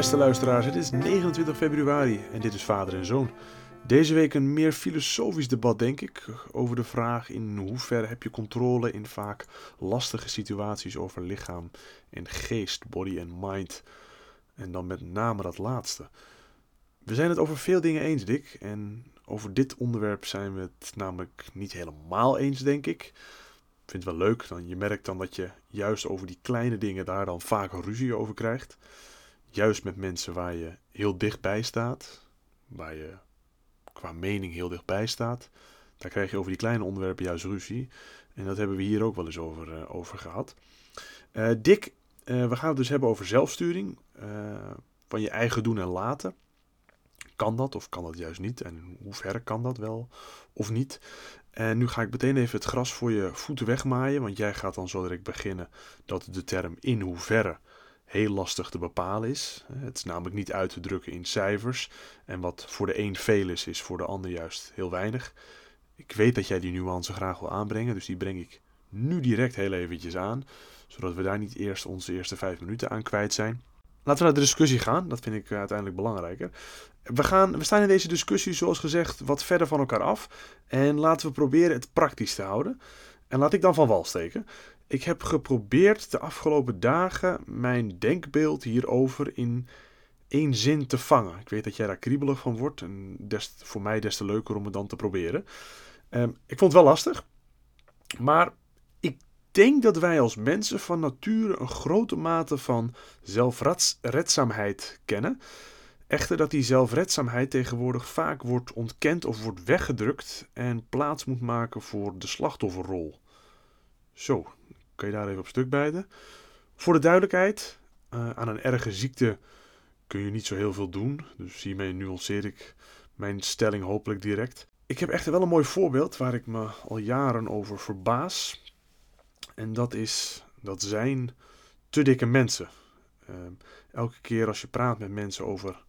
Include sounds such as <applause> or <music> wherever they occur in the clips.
Beste luisteraars, het is 29 februari en dit is Vader en Zoon. Deze week een meer filosofisch debat, denk ik, over de vraag in hoeverre heb je controle in vaak lastige situaties over lichaam en geest, body en mind. En dan met name dat laatste. We zijn het over veel dingen eens, Dick, en over dit onderwerp zijn we het namelijk niet helemaal eens, denk ik. Vind het wel leuk, dan je merkt dan dat je juist over die kleine dingen daar dan vaak ruzie over krijgt. Juist met mensen waar je heel dichtbij staat, waar je qua mening heel dichtbij staat. Daar krijg je over die kleine onderwerpen juist ruzie. En dat hebben we hier ook wel eens over, uh, over gehad. Uh, Dick, uh, we gaan het dus hebben over zelfsturing. van je eigen doen en laten. Kan dat of kan dat juist niet? En in hoeverre kan dat wel of niet? En nu ga ik meteen even het gras voor je voeten wegmaaien. Want jij gaat dan zo direct beginnen dat de term in hoeverre heel lastig te bepalen is. Het is namelijk niet uit te drukken in cijfers. En wat voor de een veel is, is voor de ander juist heel weinig. Ik weet dat jij die nuance graag wil aanbrengen, dus die breng ik nu direct heel eventjes aan. Zodat we daar niet eerst onze eerste vijf minuten aan kwijt zijn. Laten we naar de discussie gaan, dat vind ik uiteindelijk belangrijker. We, gaan, we staan in deze discussie, zoals gezegd, wat verder van elkaar af. En laten we proberen het praktisch te houden. En laat ik dan van wal steken. Ik heb geprobeerd de afgelopen dagen mijn denkbeeld hierover in één zin te vangen. Ik weet dat jij daar kriebelig van wordt en voor mij des te leuker om het dan te proberen. Um, ik vond het wel lastig, maar ik denk dat wij als mensen van nature een grote mate van zelfredzaamheid kennen. Echter dat die zelfredzaamheid tegenwoordig vaak wordt ontkend of wordt weggedrukt en plaats moet maken voor de slachtofferrol. Zo, kan je daar even op stuk bijten. Voor de duidelijkheid, uh, aan een erge ziekte kun je niet zo heel veel doen. Dus hiermee nuanceer ik mijn stelling hopelijk direct. Ik heb echter wel een mooi voorbeeld waar ik me al jaren over verbaas. En dat is, dat zijn te dikke mensen. Uh, elke keer als je praat met mensen over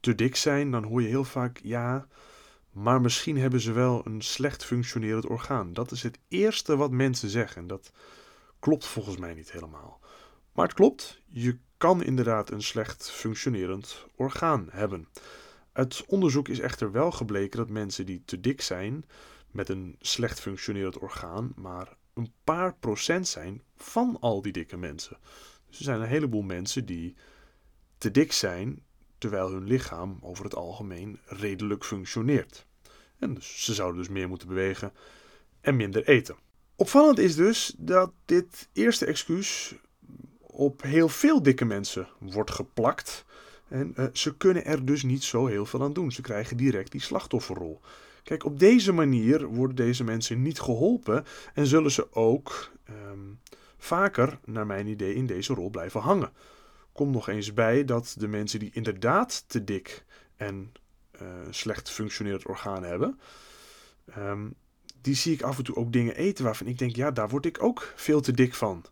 te dik zijn, dan hoor je heel vaak ja, maar misschien hebben ze wel een slecht functionerend orgaan. Dat is het eerste wat mensen zeggen. Dat klopt volgens mij niet helemaal. Maar het klopt, je kan inderdaad een slecht functionerend orgaan hebben. Uit onderzoek is echter wel gebleken dat mensen die te dik zijn met een slecht functionerend orgaan maar een paar procent zijn van al die dikke mensen. Dus er zijn een heleboel mensen die te dik zijn terwijl hun lichaam over het algemeen redelijk functioneert. En dus ze zouden dus meer moeten bewegen en minder eten. Opvallend is dus dat dit eerste excuus op heel veel dikke mensen wordt geplakt. En uh, ze kunnen er dus niet zo heel veel aan doen. Ze krijgen direct die slachtofferrol. Kijk, op deze manier worden deze mensen niet geholpen en zullen ze ook um, vaker, naar mijn idee, in deze rol blijven hangen. Kom nog eens bij dat de mensen die inderdaad te dik en uh, slecht functionerend orgaan hebben, um, die zie ik af en toe ook dingen eten waarvan ik denk, ja, daar word ik ook veel te dik van.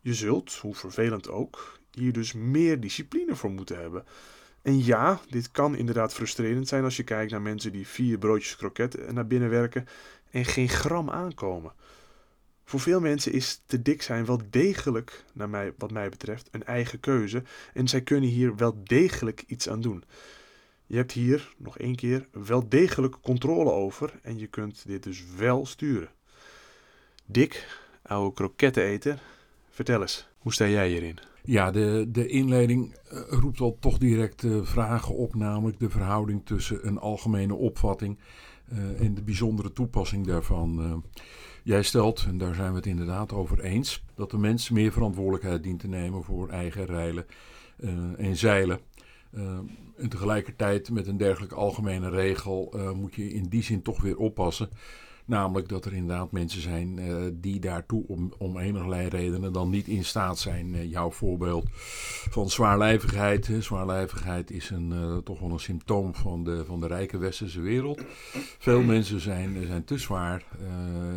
Je zult, hoe vervelend ook, hier dus meer discipline voor moeten hebben. En ja, dit kan inderdaad frustrerend zijn als je kijkt naar mensen die vier broodjes kroket naar binnen werken en geen gram aankomen. Voor veel mensen is te dik zijn wel degelijk, naar mij, wat mij betreft, een eigen keuze en zij kunnen hier wel degelijk iets aan doen. Je hebt hier, nog één keer, wel degelijk controle over en je kunt dit dus wel sturen. Dick, oude kroketteneter, vertel eens, hoe sta jij hierin? Ja, de, de inleiding eh, roept al toch direct uh, vragen op, namelijk de verhouding tussen een algemene opvatting uh, en de bijzondere toepassing daarvan. jij stelt, en daar zijn we het inderdaad over eens, dat de mens meer verantwoordelijkheid dient te nemen voor eigen rijlen en zeilen. Uh, en tegelijkertijd met een dergelijke algemene regel uh, moet je in die zin toch weer oppassen. Namelijk dat er inderdaad mensen zijn uh, die daartoe om, om enige redenen dan niet in staat zijn. jouw voorbeeld van zwaarlijvigheid. Hè. Zwaarlijvigheid is een, toch wel een symptoom van de, van de rijke westerse wereld. Veel mensen zijn, zijn te zwaar,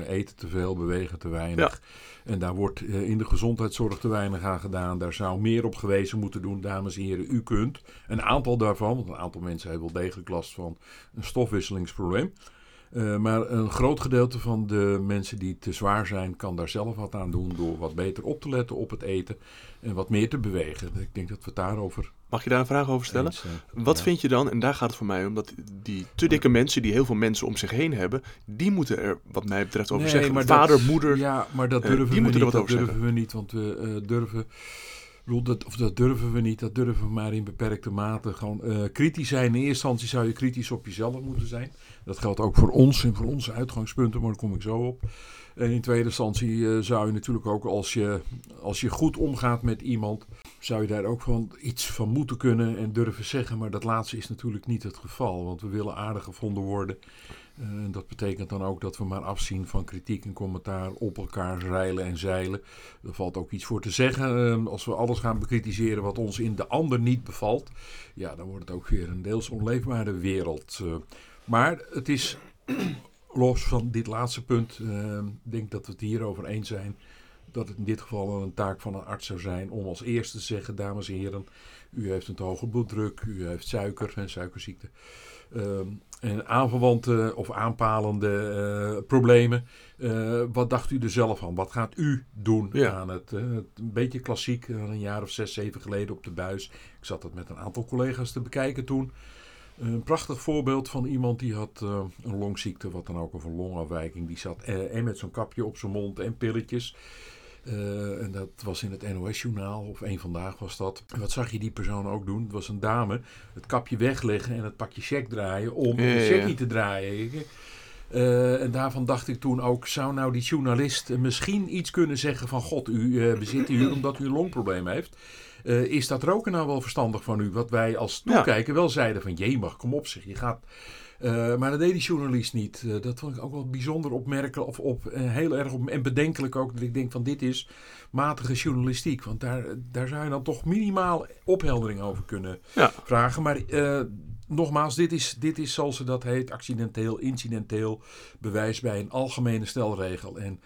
eten te veel, bewegen te weinig. Ja. En daar wordt in de gezondheidszorg te weinig aan gedaan. Daar zou meer op gewezen moeten doen, dames en heren. U kunt een aantal daarvan, want een aantal mensen hebben wel degelijk last van een stofwisselingsprobleem. Uh, maar een groot gedeelte van de mensen die te zwaar zijn, kan daar zelf wat aan doen door wat beter op te letten op het eten en wat meer te bewegen. Ik denk dat we het daarover Mag je daar een vraag over stellen? Eens, eh, Wat ja. vind je dan, en daar gaat het voor mij om, dat die te dikke mensen die heel veel mensen om zich heen hebben, die moeten er wat mij betreft over Nee, zeggen. maar Vader, dat- moeder. Ja, maar dat eh, durven die we moeten er niet. Dat durven we niet, want we eh, durven. Dat, of dat durven we niet, dat durven we maar in beperkte mate. Gewoon eh, kritisch zijn. In eerste instantie zou je kritisch op jezelf moeten zijn. Dat geldt ook voor ons en voor onze uitgangspunten, maar daar kom ik zo op. En in tweede instantie eh, zou je natuurlijk ook als je, als je goed omgaat met iemand, zou je daar ook van iets van moeten kunnen en durven zeggen. Maar dat laatste is natuurlijk niet het geval, want we willen aardig gevonden worden. Eh, En dat betekent dan ook dat we maar afzien van kritiek en commentaar op elkaar zeilen en zeilen. Er valt ook iets voor te zeggen. Eh, Als we alles gaan bekritiseren wat ons in de ander niet bevalt, ja, dan wordt het ook weer een deels onleefbare wereld. Eh, Maar het is, <clears throat> los van dit laatste punt, eh, ik denk dat we het hierover eens zijn. Dat het in dit geval een taak van een arts zou zijn om als eerste te zeggen, dames en heren, u heeft een te hoge bloeddruk, u heeft suiker en suikerziekte. Ehm, en aanverwante of aanpalende eh, problemen. Eh, wat dacht u er zelf van? Wat gaat u doen Ja. aan het? eh, het een beetje klassiek, een jaar of zes, zeven geleden op de buis. Ik zat dat met een aantal collega's te bekijken toen. Een prachtig voorbeeld van iemand die had een longziekte, wat dan ook, of een longafwijking. Die zat en met zo'n kapje op zijn mond en pilletjes. Eh, en dat was in het NOS-journaal, of één vandaag was dat. En wat zag je die persoon ook doen? Het was een dame, het kapje wegleggen en het pakje check draaien om Ja, een ja. checkie te draaien. Eh, en daarvan dacht ik toen ook, zou nou die journalist misschien iets kunnen zeggen van... God, u eh, bezit hier omdat u een longprobleem heeft. Is dat roken nou wel verstandig van u? Wat wij als Ja. toekijker wel zeiden van... Jee, mag kom op zeg, je gaat... Eh, maar dat deed die journalist niet. Eh, dat vond ik ook wel bijzonder opmerkelijk of op, eh, heel erg op, en bedenkelijk ook. Dat ik denk van dit is matige journalistiek. Want daar, daar zou je dan toch minimaal opheldering over kunnen Ja. vragen. Maar nogmaals, dit is, dit is zoals ze dat heet, accidenteel, incidenteel bewijs bij een algemene stelregel. En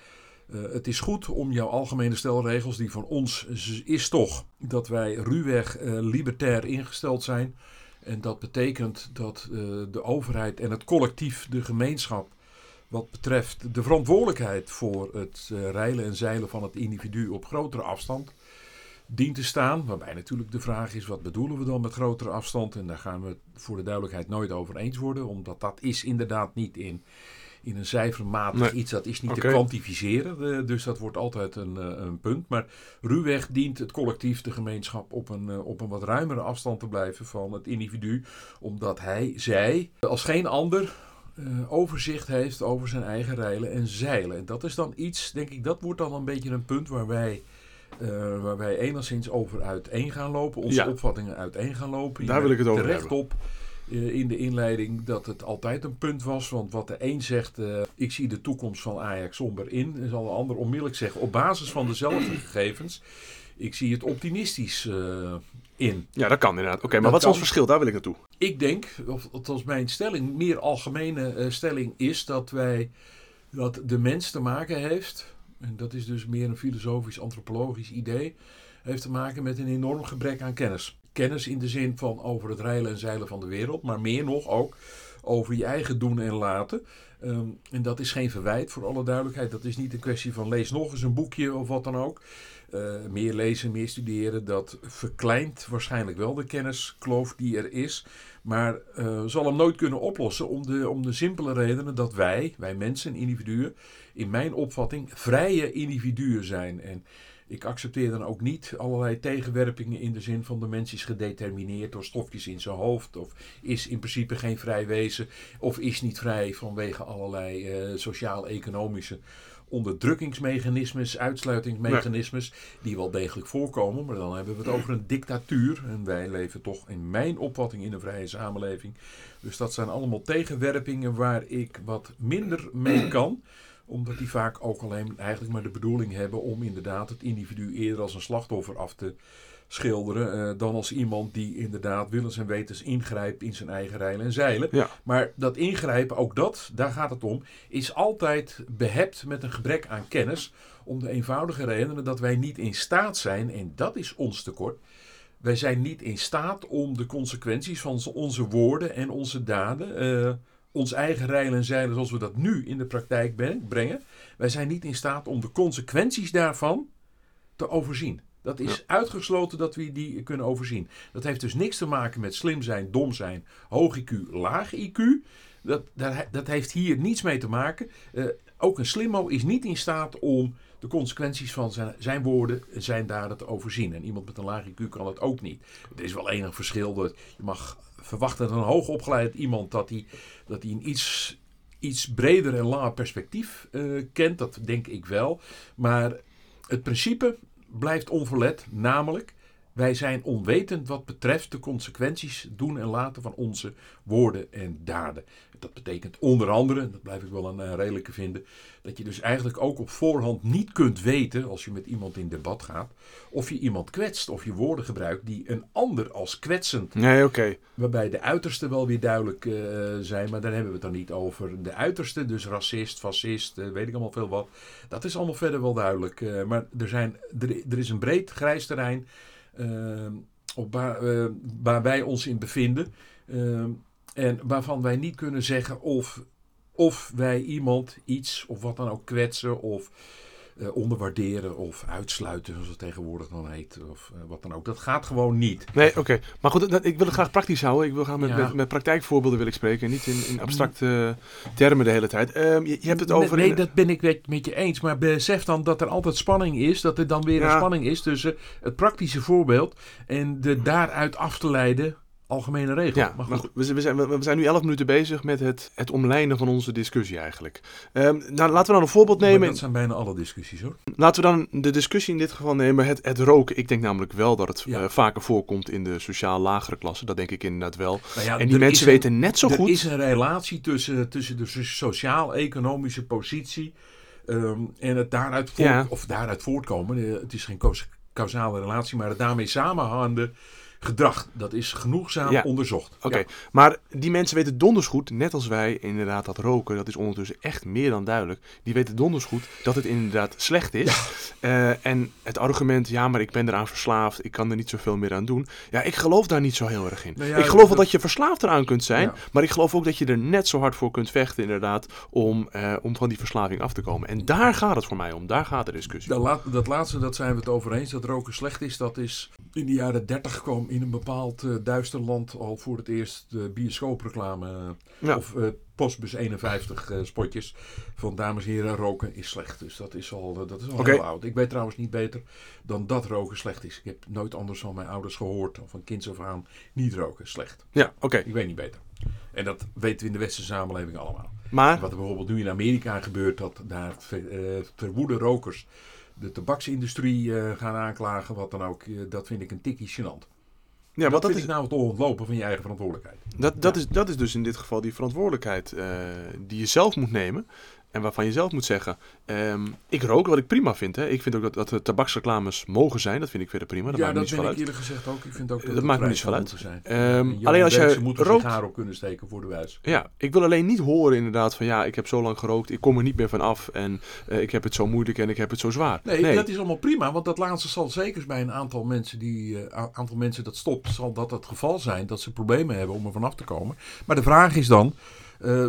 het is goed om jouw algemene stelregels, die van ons is toch dat wij ruwweg libertair ingesteld zijn. En dat betekent dat eh, de overheid en het collectief, de gemeenschap, wat betreft de verantwoordelijkheid voor het eh, reilen en zeilen van het individu op grotere afstand dient te staan. Waarbij natuurlijk de vraag is, wat bedoelen we dan met grotere afstand? En daar gaan we het voor de duidelijkheid nooit over eens worden. Omdat dat is inderdaad niet in, in een cijfermatig Nee. iets, dat is niet te kwantificeren. Eh, dus dat wordt altijd een, eh, een punt. Maar ruwweg dient het collectief, de gemeenschap, op een, eh, op een wat ruimere afstand te blijven van het individu. Omdat hij, zij, als geen ander overzicht heeft over zijn eigen reilen en zeilen. En dat is dan iets, denk ik, dat wordt dan een beetje een punt waar wij, waar wij enigszins over uiteen gaan lopen. Onze Ja. opvattingen uiteen gaan lopen. Daar wil ik het over terecht hebben. op in de inleiding dat het altijd een punt was. Want wat de een zegt, eh, ik zie de toekomst van Ajax somber in. En zal de ander onmiddellijk zeggen, op basis van dezelfde <clears throat> gegevens, ik zie het optimistisch eh, in. Ja, dat kan inderdaad. Oké, maar Dat wat is ons verschil? Daar wil ik naartoe. Ik denk, of althans mijn stelling, meer algemene eh, stelling is dat wij dat de mens te maken heeft, en dat is dus meer een filosofisch, antropologisch idee, heeft te maken met een enorm gebrek aan kennis. Kennis in de zin van over het reilen en zeilen van de wereld, maar meer nog ook over je eigen doen en laten. Ehm, en dat is geen verwijt voor alle duidelijkheid. Dat is niet een kwestie van lees nog eens een boekje of wat dan ook. Eh, meer lezen, meer studeren, dat verkleint waarschijnlijk wel de kenniskloof die er is. Maar eh, zal hem nooit kunnen oplossen om de, om de simpele redenen dat wij, wij mensen, individuen, in mijn opvatting vrije individuen zijn. En ik accepteer dan ook niet allerlei tegenwerpingen in de zin van de mens is gedetermineerd door stofjes in zijn hoofd. Of is in principe geen vrij wezen. Of is niet vrij vanwege allerlei eh, sociaal-economische onderdrukkingsmechanismes, uitsluitingsmechanismes, die wel degelijk voorkomen. Maar dan hebben we het over een dictatuur. En wij leven toch in mijn opvatting in een vrije samenleving. Dus dat zijn allemaal tegenwerpingen waar ik wat minder mee kan omdat die vaak ook alleen eigenlijk maar de bedoeling hebben om inderdaad het individu eerder als een slachtoffer af te schilderen. eh, dan als iemand die inderdaad willens en wetens ingrijpt in zijn eigen rijlen en zeilen. Ja. Maar dat ingrijpen, ook dat, daar gaat het om, is altijd behept met een gebrek aan kennis. Om de eenvoudige redenen dat wij niet in staat zijn, en dat is ons tekort. Wij zijn niet in staat om de consequenties van onze woorden en onze daden, eh, ons eigen rijlen en zeilen zoals we dat nu in de praktijk brengen. Wij zijn niet in staat om de consequenties daarvan te overzien. Dat is uitgesloten dat we die kunnen overzien. Dat heeft dus niks te maken met slim zijn, dom zijn, hoog IQ, laag IQ. Dat, dat, dat heeft hier niets mee te maken. Uh, ook een slimmo is niet in staat om de consequenties van zijn, zijn woorden, zijn daden te overzien. En iemand met een laag IQ kan dat ook niet. Er is wel enig verschil. Dat je mag verwachten dat een hoogopgeleid iemand dat hij, dat hij een iets, iets breder en langer perspectief uh, kent. Dat denk ik wel. Maar het principe blijft onverlet. Namelijk, wij zijn onwetend wat betreft de consequenties doen en laten van onze woorden en daden. Dat betekent onder andere, dat blijf ik wel een uh, redelijke vinden, dat je dus eigenlijk ook op voorhand niet kunt weten, als je met iemand in debat gaat, of je iemand kwetst of je woorden gebruikt die een ander als kwetsend. Nee, oké. Waarbij de uitersten wel weer duidelijk uh, zijn, maar daar hebben we het dan niet over. De uitersten, dus racist, fascist, uh, weet ik allemaal veel wat. Dat is allemaal verder wel duidelijk. maar er, zijn, er, er is een breed grijs terrein op waar, waar wij ons in bevinden. En waarvan wij niet kunnen zeggen of, of wij iemand iets of wat dan ook kwetsen of uh, onderwaarderen of uitsluiten, zoals het tegenwoordig dan heet, of uh, wat dan ook. Dat gaat gewoon niet. Nee, oké. Maar goed, dat, ik wil het graag praktisch houden. Ik wil graag met, ja. met, met, praktijkvoorbeelden wil ik spreken, niet in, in abstracte termen de hele tijd. Um, je, je, hebt het over... Nee, dat ben ik met je eens. Maar besef dan dat er altijd spanning is, dat er dan weer ja. een spanning is tussen het praktische voorbeeld en de daaruit af te leiden algemene regel. Ja, maar goed. Maar goed we, we, zijn, we, zijn nu elf minuten bezig met het, het omlijnen van onze discussie eigenlijk. Um, nou, laten we dan een voorbeeld nemen. Maar dat zijn bijna alle discussies hoor. Laten we dan de discussie in dit geval nemen, het, het roken. Ik denk namelijk wel dat het ja. uh, vaker voorkomt in de sociaal lagere klasse. Dat denk ik inderdaad wel. Nou ja, en die mensen een, weten net zo er goed... Er is een relatie tussen, tussen de sociaal-economische positie um, en het daaruit, voort, of daaruit voortkomen. Het is geen causale relatie, maar het daarmee samenhangende gedrag. Dat is genoegzaam ja. onderzocht. Oké, ja. maar die mensen weten donders goed, net als wij, inderdaad dat roken, dat is ondertussen echt meer dan duidelijk. Die weten donders goed dat het inderdaad slecht is. Ja. Uh, en het argument, ja, maar ik ben eraan verslaafd, ik kan er niet zoveel meer aan doen. Ja, ik geloof daar niet zo heel erg in. Nou ik geloof wel dat je verslaafd eraan kunt zijn, maar ik geloof ook dat je er net zo hard voor kunt vechten, inderdaad, om, uh, om van die verslaving af te komen. En daar gaat het voor mij om, daar gaat de discussie. Dat, dat laatste, dat zijn we het over eens, dat roken slecht is, dat is in de jaren 30 kwam in een bepaald uh, duister land al voor het eerst de bioscoopreclame ja. of uh, Postbus 51 uh, spotjes van dames en heren roken is slecht. Dus dat is al, dat is al okay. heel oud. Ik weet trouwens niet beter dan dat roken slecht is. Ik heb nooit anders van mijn ouders gehoord of van kinds af aan niet roken slecht. Ja, oké. Okay. Ik weet niet beter. En dat weten we in de westerse samenleving allemaal. Maar wat er bijvoorbeeld nu in Amerika gebeurt, dat daar ver, verwoede rokers de tabaksindustrie uh, gaan aanklagen, wat dan ook, uh, dat vind ik een tikkie gênant. Ja, wat dat vind is nou het ontlopen van je eigen verantwoordelijkheid. Dat, dat, ja. is, dat is dus in dit geval die verantwoordelijkheid uh, die je zelf moet nemen. En waarvan je zelf moet zeggen, um, ik rook wat ik prima vind. Hè. Ik vind ook dat, dat er tabaksreclames mogen zijn. Dat vind ik verder prima. Dat ja, maakt dat niet vind ik eerlijk gezegd ook. Ik vind ook dat, dat maakt me niet veel uit. Zijn. Um, alleen als je moeten rookt... haar op kunnen steken voor de wijs. Ja, ik wil alleen niet horen inderdaad van ja, ik heb zo lang gerookt. Ik kom er niet meer van af. En uh, ik heb het zo moeilijk en ik heb het zo zwaar. Nee, nee, dat is allemaal prima. Want dat laatste zal zeker bij een aantal mensen die uh, aantal mensen dat stopt, zal dat het geval zijn. Dat ze problemen hebben om er vanaf te komen. Maar de vraag is dan... Uh,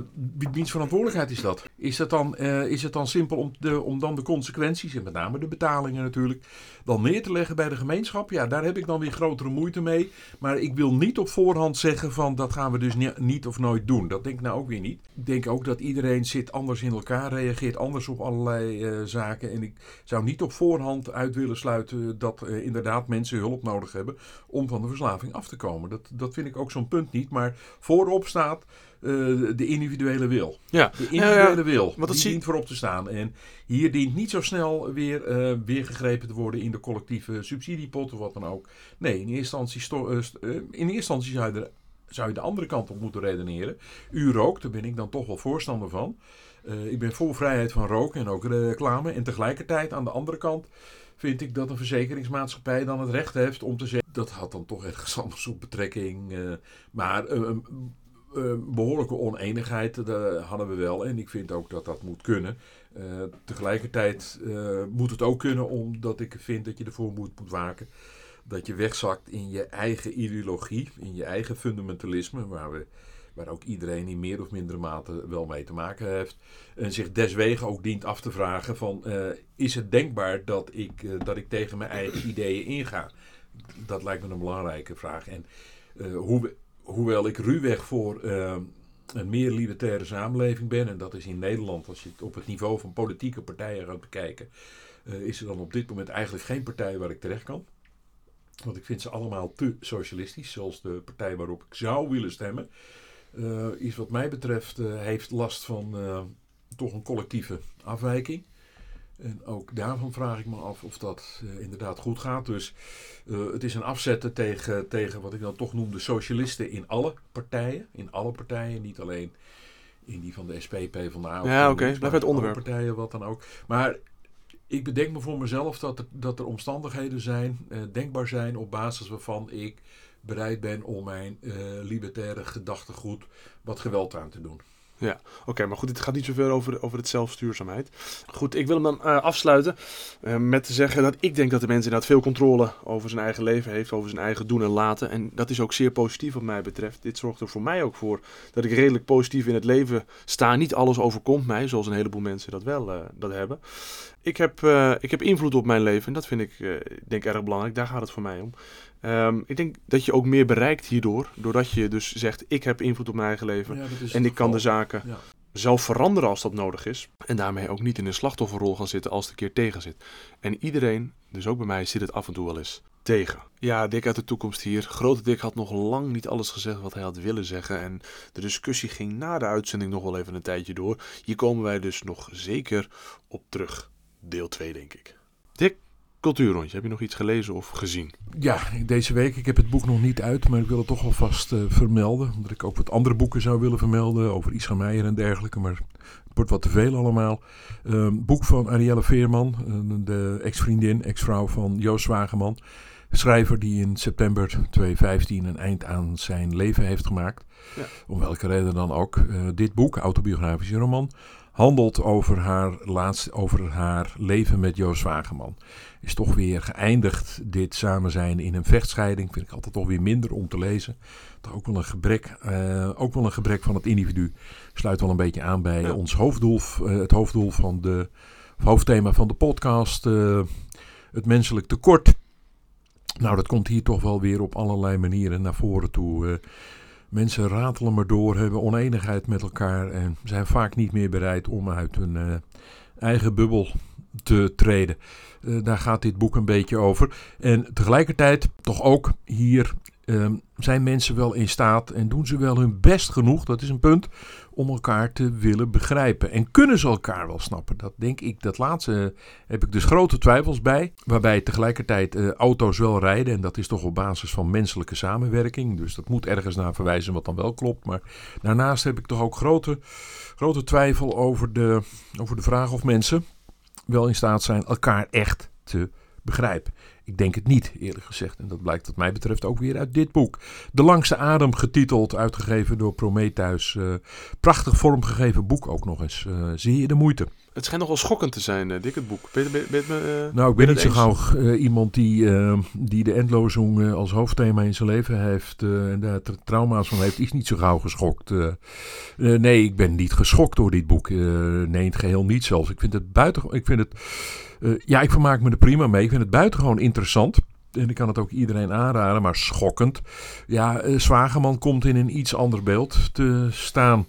wiens verantwoordelijkheid is dat? Is, dat dan, uh, is het dan simpel om, de, om dan de consequenties, en met name de betalingen natuurlijk, dan neer te leggen bij de gemeenschap? Ja, daar heb ik dan weer grotere moeite mee. Maar ik wil niet op voorhand zeggen van dat gaan we dus ni niet of nooit doen. Dat denk ik nou ook weer niet. Ik denk ook dat iedereen zit anders in elkaar, reageert anders op allerlei uh, zaken. En ik zou niet op voorhand uit willen sluiten dat inderdaad mensen hulp nodig hebben om van de verslaving af te komen. Dat, dat vind ik ook zo'n punt niet. Maar voorop staat uh, de individuele wil. Ja. De individuele ja, wil. Want die dient voorop te staan. En hier dient niet zo snel weer, uh, weer gegrepen te worden in de collectieve subsidiepot of wat dan ook. Nee, in eerste instantie, uh, in eerste instantie zou, je de, zou je de andere kant op moeten redeneren. U rookt, daar ben ik dan toch wel voorstander van. ik ben voor vrijheid van roken en ook reclame. En tegelijkertijd aan de andere kant vind ik dat een verzekeringsmaatschappij dan het recht heeft om te zeggen. Dat had dan toch ergens <laughs> anders op betrekking. maar uh, behoorlijke oneenigheid dat hadden we wel. En ik vind ook dat dat moet kunnen. Uh, tegelijkertijd uh, moet het ook kunnen omdat ik vind dat je ervoor moet, moet waken dat je wegzakt in je eigen ideologie, in je eigen fundamentalisme, waar we waar ook iedereen in meer of mindere mate wel mee te maken heeft. En zich deswege ook dient af te vragen van, is het denkbaar dat ik, dat ik tegen mijn eigen ideeën inga? Dat lijkt me een belangrijke vraag. En hoe, hoewel ik ruwweg voor een meer libertaire samenleving ben, en dat is in Nederland, als je het op het niveau van politieke partijen gaat bekijken, uh, is er dan op dit moment eigenlijk geen partij waar ik terecht kan. Want ik vind ze allemaal te socialistisch, zoals de partij waarop ik zou willen stemmen. Uh, is wat mij betreft heeft last van toch een collectieve afwijking. En ook daarvan vraag ik me af of dat uh, inderdaad goed gaat. Dus uh, het is een afzetten tegen, tegen wat ik dan toch noem de socialisten in alle partijen. In alle partijen, niet alleen in die van de SPP van de AOP. Ja, oké. Okay. Blijf het onderwerp. partijen, wat dan ook. Maar ik bedenk me voor mezelf dat er, dat er omstandigheden zijn, uh, denkbaar zijn, op basis waarvan ik bereid ben om mijn libertaire gedachtegoed wat geweld aan te doen. Ja, oké, maar goed, het gaat niet zoveel over, over het zelfstuurzaamheid. Goed, ik wil hem dan uh, afsluiten uh, met te zeggen dat ik denk dat de mens inderdaad veel controle over zijn eigen leven heeft, over zijn eigen doen en laten. En dat is ook zeer positief wat mij betreft. Dit zorgt er voor mij ook voor dat ik redelijk positief in het leven sta. Niet alles overkomt mij, zoals een heleboel mensen dat wel uh, dat hebben. Ik heb, ik heb invloed op mijn leven en dat vind ik denk erg belangrijk. Daar gaat het voor mij om. Um, ik denk dat je ook meer bereikt hierdoor. Doordat je dus zegt, ik heb invloed op mijn eigen leven. Ja, en ik kan de zaken ja. zelf veranderen als dat nodig is. En daarmee ook niet in een slachtofferrol gaan zitten als het een keer tegen zit. En iedereen, dus ook bij mij, zit het af en toe wel eens tegen. Ja, Dick uit de toekomst hier. Grote Dick had nog lang niet alles gezegd wat hij had willen zeggen. En de discussie ging na de uitzending nog wel even een tijdje door. Hier komen wij dus nog zeker op terug. Deel 2, denk ik. Dick, Cultuurrondje, heb je nog iets gelezen of gezien? Ja, deze week. Ik heb het boek nog niet uit, maar ik wil het toch alvast uh, vermelden. Omdat ik ook wat andere boeken zou willen vermelden, over Isra Meijer en dergelijke. Maar het wordt wat te veel allemaal. Uh, boek van Arielle Veerman, uh, de ex-vriendin, ex-vrouw van Joost Wageman. Schrijver die in september 2015 een eind aan zijn leven heeft gemaakt. Ja. Om welke reden dan ook. Uh, dit boek, autobiografische roman, handelt over haar, laatste, over haar leven met Joost Wageman is toch weer geëindigd. Dit samen zijn in een vechtscheiding vind ik altijd toch weer minder om te lezen. Toch ook wel een gebrek, uh, ook wel een gebrek van het individu. Sluit wel een beetje aan bij ons hoofddoel, uh, het hoofddoel van de hoofdthema van de podcast. Uh, het menselijk tekort. Nou, dat komt hier toch wel weer op allerlei manieren naar voren toe. Mensen ratelen maar door, hebben oneenigheid met elkaar en zijn vaak niet meer bereid om uit hun eigen bubbel te treden. Uh, daar gaat dit boek een beetje over. En tegelijkertijd toch ook hier um, zijn mensen wel in staat en doen ze wel hun best genoeg, dat is een punt, om elkaar te willen begrijpen. En kunnen ze elkaar wel snappen? Dat denk ik, dat laatste heb ik dus grote twijfels bij. Waarbij tegelijkertijd uh, auto's wel rijden en dat is toch op basis van menselijke samenwerking. Dus dat moet ergens naar verwijzen wat dan wel klopt. Maar daarnaast heb ik toch ook grote, grote twijfel over de, over de vraag of mensen wel in staat zijn elkaar echt te begrijpen. Ik denk het niet, eerlijk gezegd. En dat blijkt wat mij betreft ook weer uit dit boek. De Langste Adem, getiteld, uitgegeven door Prometheus. Uh, prachtig vormgegeven boek ook nog eens. Uh, zie je de moeite. Het schijnt nogal schokkend te zijn, uh, Dick, het boek. Ben, ben, ben, nou, ik ben niet zo gauw iemand die, die de endlozing als hoofdthema in zijn leven heeft en daar trauma's van heeft, is niet zo gauw geschokt. nee, ik ben niet geschokt door dit boek. nee, in het geheel niet zelfs. Ik vind het buiten... Ik vind het... ja, ik vermaak me er prima mee. Ik vind het buitengewoon interessant. En ik kan het ook iedereen aanraden, maar schokkend. Ja, Zwageman komt in een iets ander beeld te staan.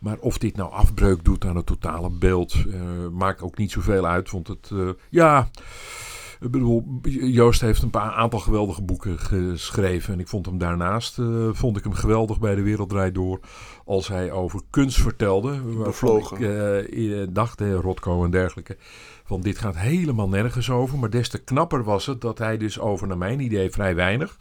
Maar of dit nou afbreuk doet aan het totale beeld, uh, maakt ook niet zoveel uit. Want het, uh, ja, ik bedoel, Joost heeft een paar aantal geweldige boeken geschreven. En ik vond hem daarnaast, uh, vond ik hem geweldig bij De Wereld Draait Door. Als hij over kunst vertelde. Bevlogen. Ik dacht, Rotko en dergelijke van dit gaat helemaal nergens over. Maar des te knapper was het dat hij dus over, naar mijn idee, vrij weinig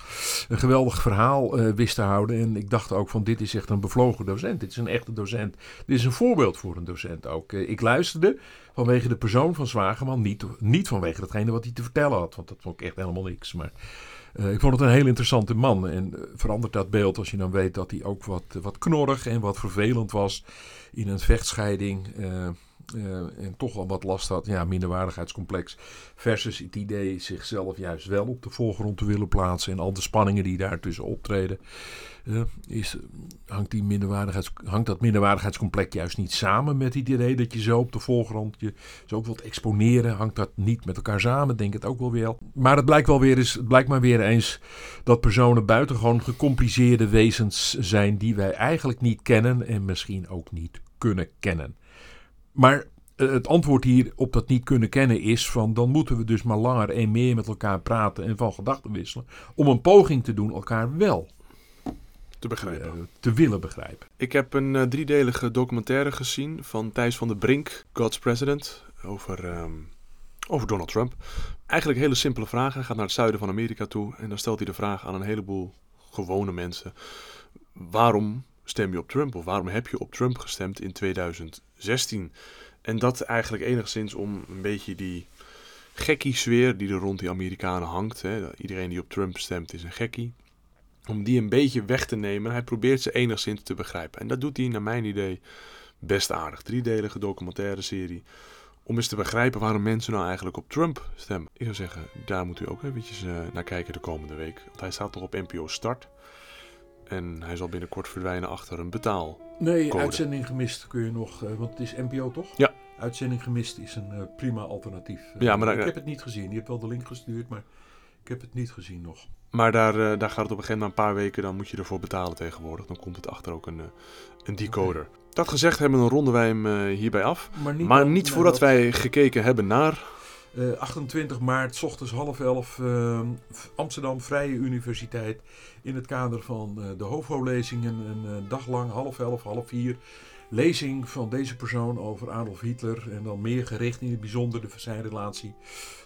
een geweldig verhaal uh, wist te houden. En ik dacht ook van dit is echt een bevlogen docent. Dit is een echte docent. Dit is een voorbeeld voor een docent ook. Uh, ik luisterde vanwege de persoon van Zwageman, niet, niet vanwege datgene wat hij te vertellen had. Want dat vond ik echt helemaal niks. Maar uh, ik vond het een heel interessante man. En verandert dat beeld als je dan weet dat hij ook wat, wat knorrig en wat vervelend was in een vechtscheiding eh, en toch al wat last had, ja, minderwaardigheidscomplex. Versus het idee zichzelf juist wel op de voorgrond te willen plaatsen. En al de spanningen die daartussen optreden. eh, is, hangt, die minderwaardigheids, hangt dat minderwaardigheidscomplex juist niet samen met het idee dat je zo op de voorgrond je zo ook wilt exponeren? Hangt dat niet met elkaar samen? Denk het ook wel weer. Maar het blijkt wel weer eens, het blijkt maar weer eens dat personen buitengewoon gecompliceerde wezens zijn die wij eigenlijk niet kennen en misschien ook niet kunnen kennen. Maar eh, het antwoord hier op dat niet kunnen kennen is van dan moeten we dus maar langer en meer met elkaar praten en van gedachten wisselen om een poging te doen elkaar wel Te begrijpen. eh, te willen begrijpen. Ik heb een eh, driedelige documentaire gezien van Thijs van der Brink, God's President, over, ehm, over Donald Trump. Eigenlijk een hele simpele vraag. Hij gaat naar het zuiden van Amerika toe en dan stelt hij de vraag aan een heleboel gewone mensen. Waarom stem je op Trump of waarom heb je op Trump gestemd in 2016? En dat eigenlijk enigszins om een beetje die gekkie sfeer die er rond die Amerikanen hangt. Hè. Iedereen die op Trump stemt is een gekkie om die een beetje weg te nemen. Hij probeert ze enigszins te begrijpen. En dat doet hij naar mijn idee best aardig. Driedelige documentaire serie. Om eens te begrijpen waarom mensen nou eigenlijk op Trump stemmen. Ik zou zeggen, daar moet u ook eventjes eh, naar kijken de komende week. Want hij staat toch op NPO Start. En hij zal binnenkort verdwijnen achter een betaal. Nee, uitzending gemist kun je nog, eh, want het is NPO toch? Ja. Uitzending gemist is een eh, prima alternatief. Ja, maar ik heb het niet gezien. Je hebt wel de link gestuurd, maar ik heb het niet gezien nog. Maar daar, eh, daar gaat het op een gegeven moment een paar weken. Dan moet je ervoor betalen tegenwoordig. Dan komt het achter ook een, een decoder. Dat gezegd hebben, dan ronden wij hem hierbij af. Maar niet, Maar voordat dat- wij gekeken hebben naar... Eh, 28 maart, 's ochtends half elf, eh, Amsterdam Vrije Universiteit. In het kader van eh, de HOVO-lezingen, een eh, dag lang, half elf, half vier. Lezing van deze persoon over Adolf Hitler. En dan meer gericht in het bijzonder de zijn relatie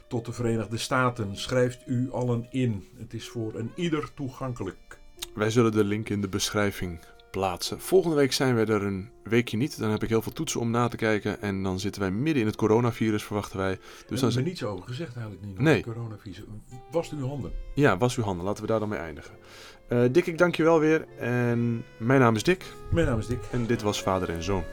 tot de Verenigde Staten. Schrijft u allen in. Het is voor een ieder toegankelijk. Wij zullen de link in de beschrijving plaatsen. Volgende week zijn wij er een weekje niet. Dan heb ik heel veel toetsen om na te kijken. En dan zitten wij midden in het coronavirus, verwachten wij. Dus dan daar is z- er niets over gezegd eigenlijk niet. Nee. Coronavirus. Wast uw handen. Ja, was uw handen. Laten we daar dan mee eindigen. Eh Dick, ik dank je wel weer. En mijn naam is Dick. Mijn naam is Dick. En dit was Vader en Zoon.